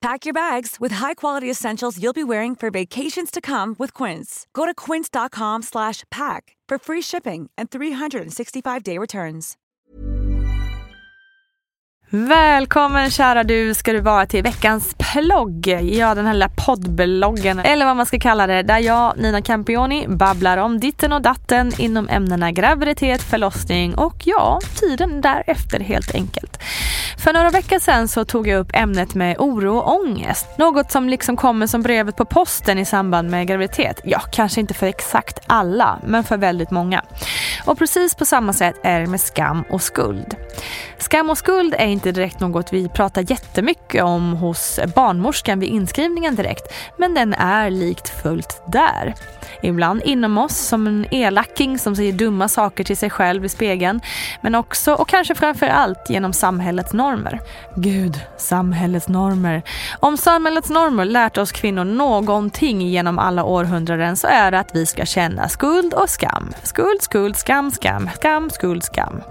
Pack your bags with high-quality essentials you'll be wearing for vacations to come with Quince. Go to quince.com slash pack for free shipping and 365-day returns. Välkommen kära du ska du vara till veckans plogg. Ja, den här lilla poddbloggen eller vad man ska kalla det. Där jag, Nina Campioni, babblar om ditten och datten inom ämnena graviditet, förlossning och ja, tiden därefter helt enkelt. För några veckor sedan så tog jag upp ämnet med oro och ångest. Något som liksom kommer som brevet på posten i samband med graviditet. Ja, kanske inte för exakt alla, men för väldigt många. Och precis på samma sätt är det med skam och skuld. Skam och skuld är inte direkt något vi pratar jättemycket om hos barnmorskan vid inskrivningen direkt, men den är likt fullt där. Ibland inom oss som en elacking som säger dumma saker till sig själv i spegeln, men också och kanske framför allt genom samhällets normer. Gud, samhällets normer. Om samhällets normer lärt oss kvinnor någonting genom alla århundraden så är det att vi ska känna skuld och skam. Skuld, skuld, skam, skam, skam, skuld, skam.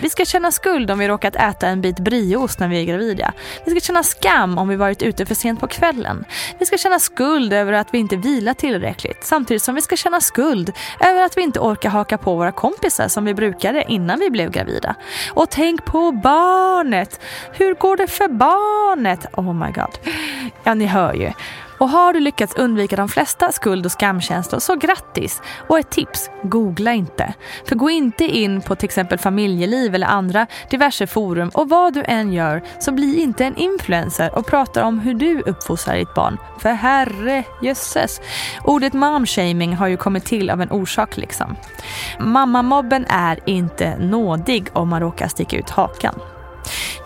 Vi ska känna skuld om vi råkat äta en bit brieost när vi är gravida. Vi ska känna skam om vi varit ute för sent på kvällen. Vi ska känna skuld över att vi inte vilar tillräckligt samtidigt som vi ska känna skuld över att vi inte orkar haka på våra kompisar som vi brukade innan vi blev gravida. Och tänk på barnet! Hur går det för barnet? Oh my god. Ja, ni hör ju. Och har du lyckats undvika de flesta skuld och skamkänslor så grattis! Och ett tips, googla inte. För gå inte in på till exempel familjeliv eller andra diverse forum och vad du än gör så bli inte en influencer och prata om hur du uppfostrar ditt barn. För herre jösses! Ordet momshaming har ju kommit till av en orsak liksom. Mammamobben är inte nådig om man råkar sticka ut hakan.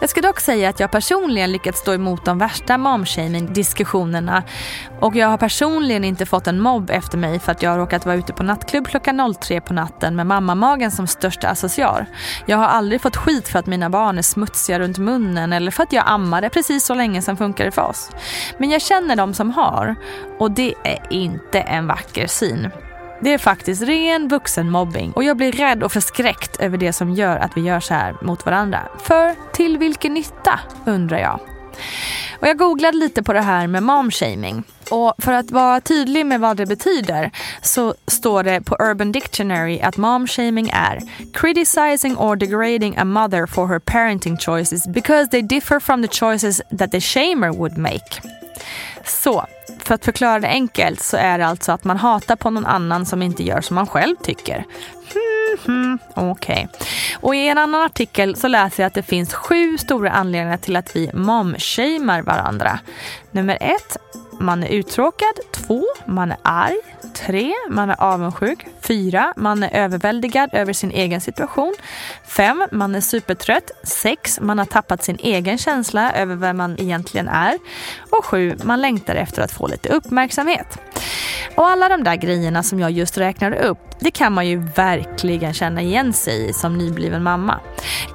Jag ska dock säga att jag personligen lyckats stå emot de värsta momshaming-diskussionerna och jag har personligen inte fått en mobb efter mig för att jag har råkat vara ute på nattklubb klockan 03 på natten med mammamagen som största associar. Jag har aldrig fått skit för att mina barn är smutsiga runt munnen eller för att jag ammade precis så länge som funkade för oss. Men jag känner de som har och det är inte en vacker syn. Det är faktiskt ren vuxenmobbing och jag blir rädd och förskräckt över det som gör att vi gör så här mot varandra. För till vilken nytta undrar jag? Och jag googlade lite på det här med momshaming. Och för att vara tydlig med vad det betyder så står det på Urban Dictionary att momshaming är criticizing or degrading a mother for her parenting choices because they differ from the choices that the shamer would make. Så, för att förklara det enkelt så är det alltså att man hatar på någon annan som inte gör som man själv tycker. Mm, Okej. Okay. Och i en annan artikel så läser jag att det finns sju stora anledningar till att vi momshamear varandra. Nummer ett, man är uttråkad. 2. Man är arg. 3. Man är avundsjuk. 4. Man är överväldigad över sin egen situation. 5. Man är supertrött. 6. Man har tappat sin egen känsla över vem man egentligen är. Och 7. Man längtar efter att få lite uppmärksamhet. Och alla de där grejerna som jag just räknade upp det kan man ju verkligen känna igen sig i som nybliven mamma.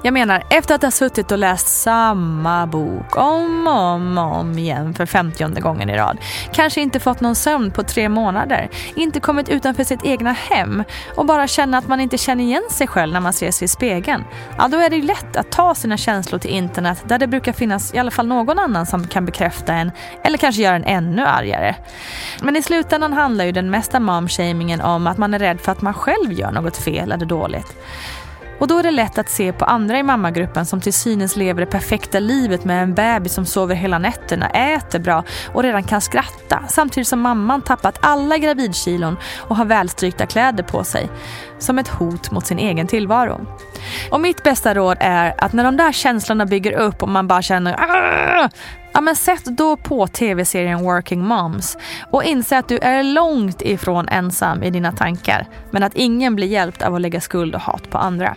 Jag menar, efter att ha suttit och läst samma bok om och om, om igen för femtionde gången i rad, kanske inte fått någon sömn på tre månader, inte kommit utanför sitt egna hem och bara känna att man inte känner igen sig själv när man ser sig i spegeln, ja då är det ju lätt att ta sina känslor till internet där det brukar finnas i alla fall någon annan som kan bekräfta en eller kanske göra en ännu argare. Men i slutändan handlar ju den mesta momshamingen om att man är rädd för att man själv gör något fel eller dåligt. Och då är det lätt att se på andra i mammagruppen som till synes lever det perfekta livet med en bebis som sover hela nätterna, äter bra och redan kan skratta samtidigt som mamman tappat alla gravidkilon och har välstrykta kläder på sig. Som ett hot mot sin egen tillvaro. Och mitt bästa råd är att när de där känslorna bygger upp och man bara känner Aah! Ja men sätt då på tv-serien Working Moms och inse att du är långt ifrån ensam i dina tankar men att ingen blir hjälpt av att lägga skuld och hat på andra.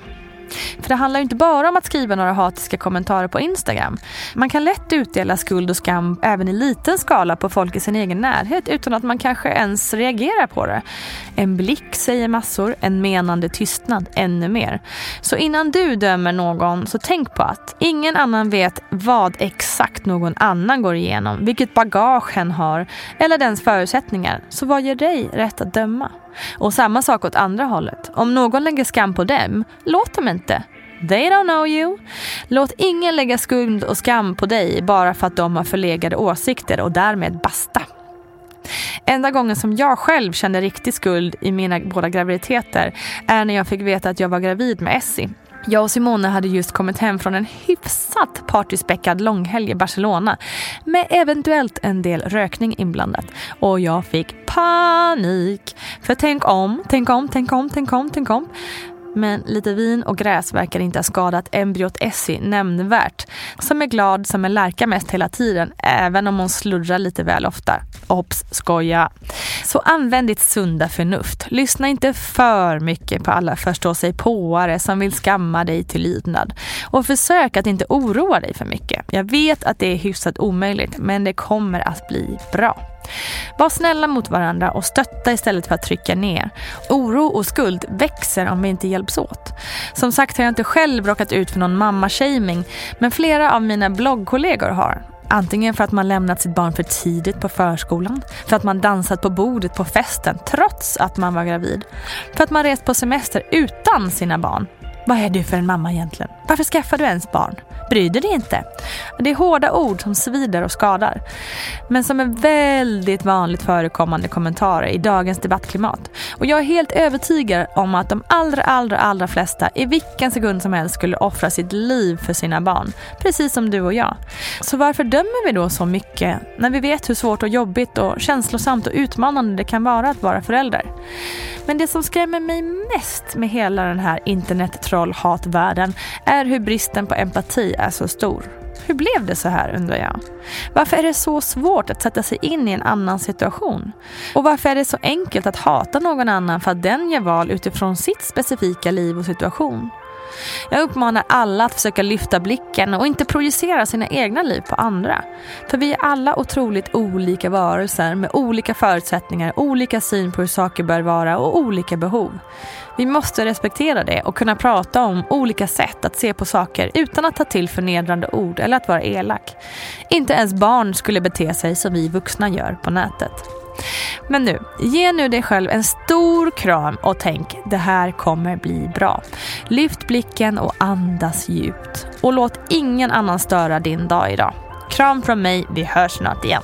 För det handlar ju inte bara om att skriva några hatiska kommentarer på Instagram. Man kan lätt utdela skuld och skam även i liten skala på folk i sin egen närhet utan att man kanske ens reagerar på det. En blick säger massor, en menande tystnad ännu mer. Så innan du dömer någon så tänk på att ingen annan vet vad exakt någon annan går igenom, vilket bagage hen har eller dens förutsättningar. Så vad ger dig rätt att döma? Och samma sak åt andra hållet. Om någon lägger skam på dem, låt dem inte. They don't know you. Låt ingen lägga skuld och skam på dig bara för att de har förlegade åsikter och därmed basta. Enda gången som jag själv kände riktig skuld i mina båda graviditeter är när jag fick veta att jag var gravid med Essie. Jag och Simone hade just kommit hem från en hyfsat partyspäckad långhelg i Barcelona med eventuellt en del rökning inblandat. Och jag fick panik. För tänk om, tänk om, tänk om, tänk om, tänk om. Men lite vin och gräs verkar inte ha skadat embryot Essie nämnvärt. Som är glad som en lärka mest hela tiden, även om hon slurrar lite väl ofta. Ops, skoja. Så använd ditt sunda förnuft. Lyssna inte för mycket på alla förstå sig påare som vill skamma dig till lydnad. Och försök att inte oroa dig för mycket. Jag vet att det är hyfsat omöjligt, men det kommer att bli bra. Var snälla mot varandra och stötta istället för att trycka ner. Oro och skuld växer om vi inte hjälps åt. Som sagt har jag inte själv råkat ut för någon mamma-shaming men flera av mina bloggkollegor har. Antingen för att man lämnat sitt barn för tidigt på förskolan, för att man dansat på bordet på festen trots att man var gravid, för att man rest på semester utan sina barn. Vad är du för en mamma egentligen? Varför skaffar du ens barn? Bryr dig inte? Det är hårda ord som svider och skadar. Men som är väldigt vanligt förekommande kommentarer i dagens debattklimat. Och jag är helt övertygad om att de allra, allra, allra flesta i vilken sekund som helst skulle offra sitt liv för sina barn. Precis som du och jag. Så varför dömer vi då så mycket när vi vet hur svårt och jobbigt och känslosamt och utmanande det kan vara att vara förälder? Men det som skrämmer mig mest med hela den här internet-troll-hatvärlden är hur bristen på empati är så stor. Hur blev det så här undrar jag? Varför är det så svårt att sätta sig in i en annan situation? Och varför är det så enkelt att hata någon annan för att den gör val utifrån sitt specifika liv och situation? Jag uppmanar alla att försöka lyfta blicken och inte projicera sina egna liv på andra. För vi är alla otroligt olika varelser med olika förutsättningar, olika syn på hur saker bör vara och olika behov. Vi måste respektera det och kunna prata om olika sätt att se på saker utan att ta till förnedrande ord eller att vara elak. Inte ens barn skulle bete sig som vi vuxna gör på nätet. Men nu, ge nu dig själv en stor kram och tänk det här kommer bli bra. Lyft blicken och andas djupt. Och låt ingen annan störa din dag idag. Kram från mig, vi hörs snart igen.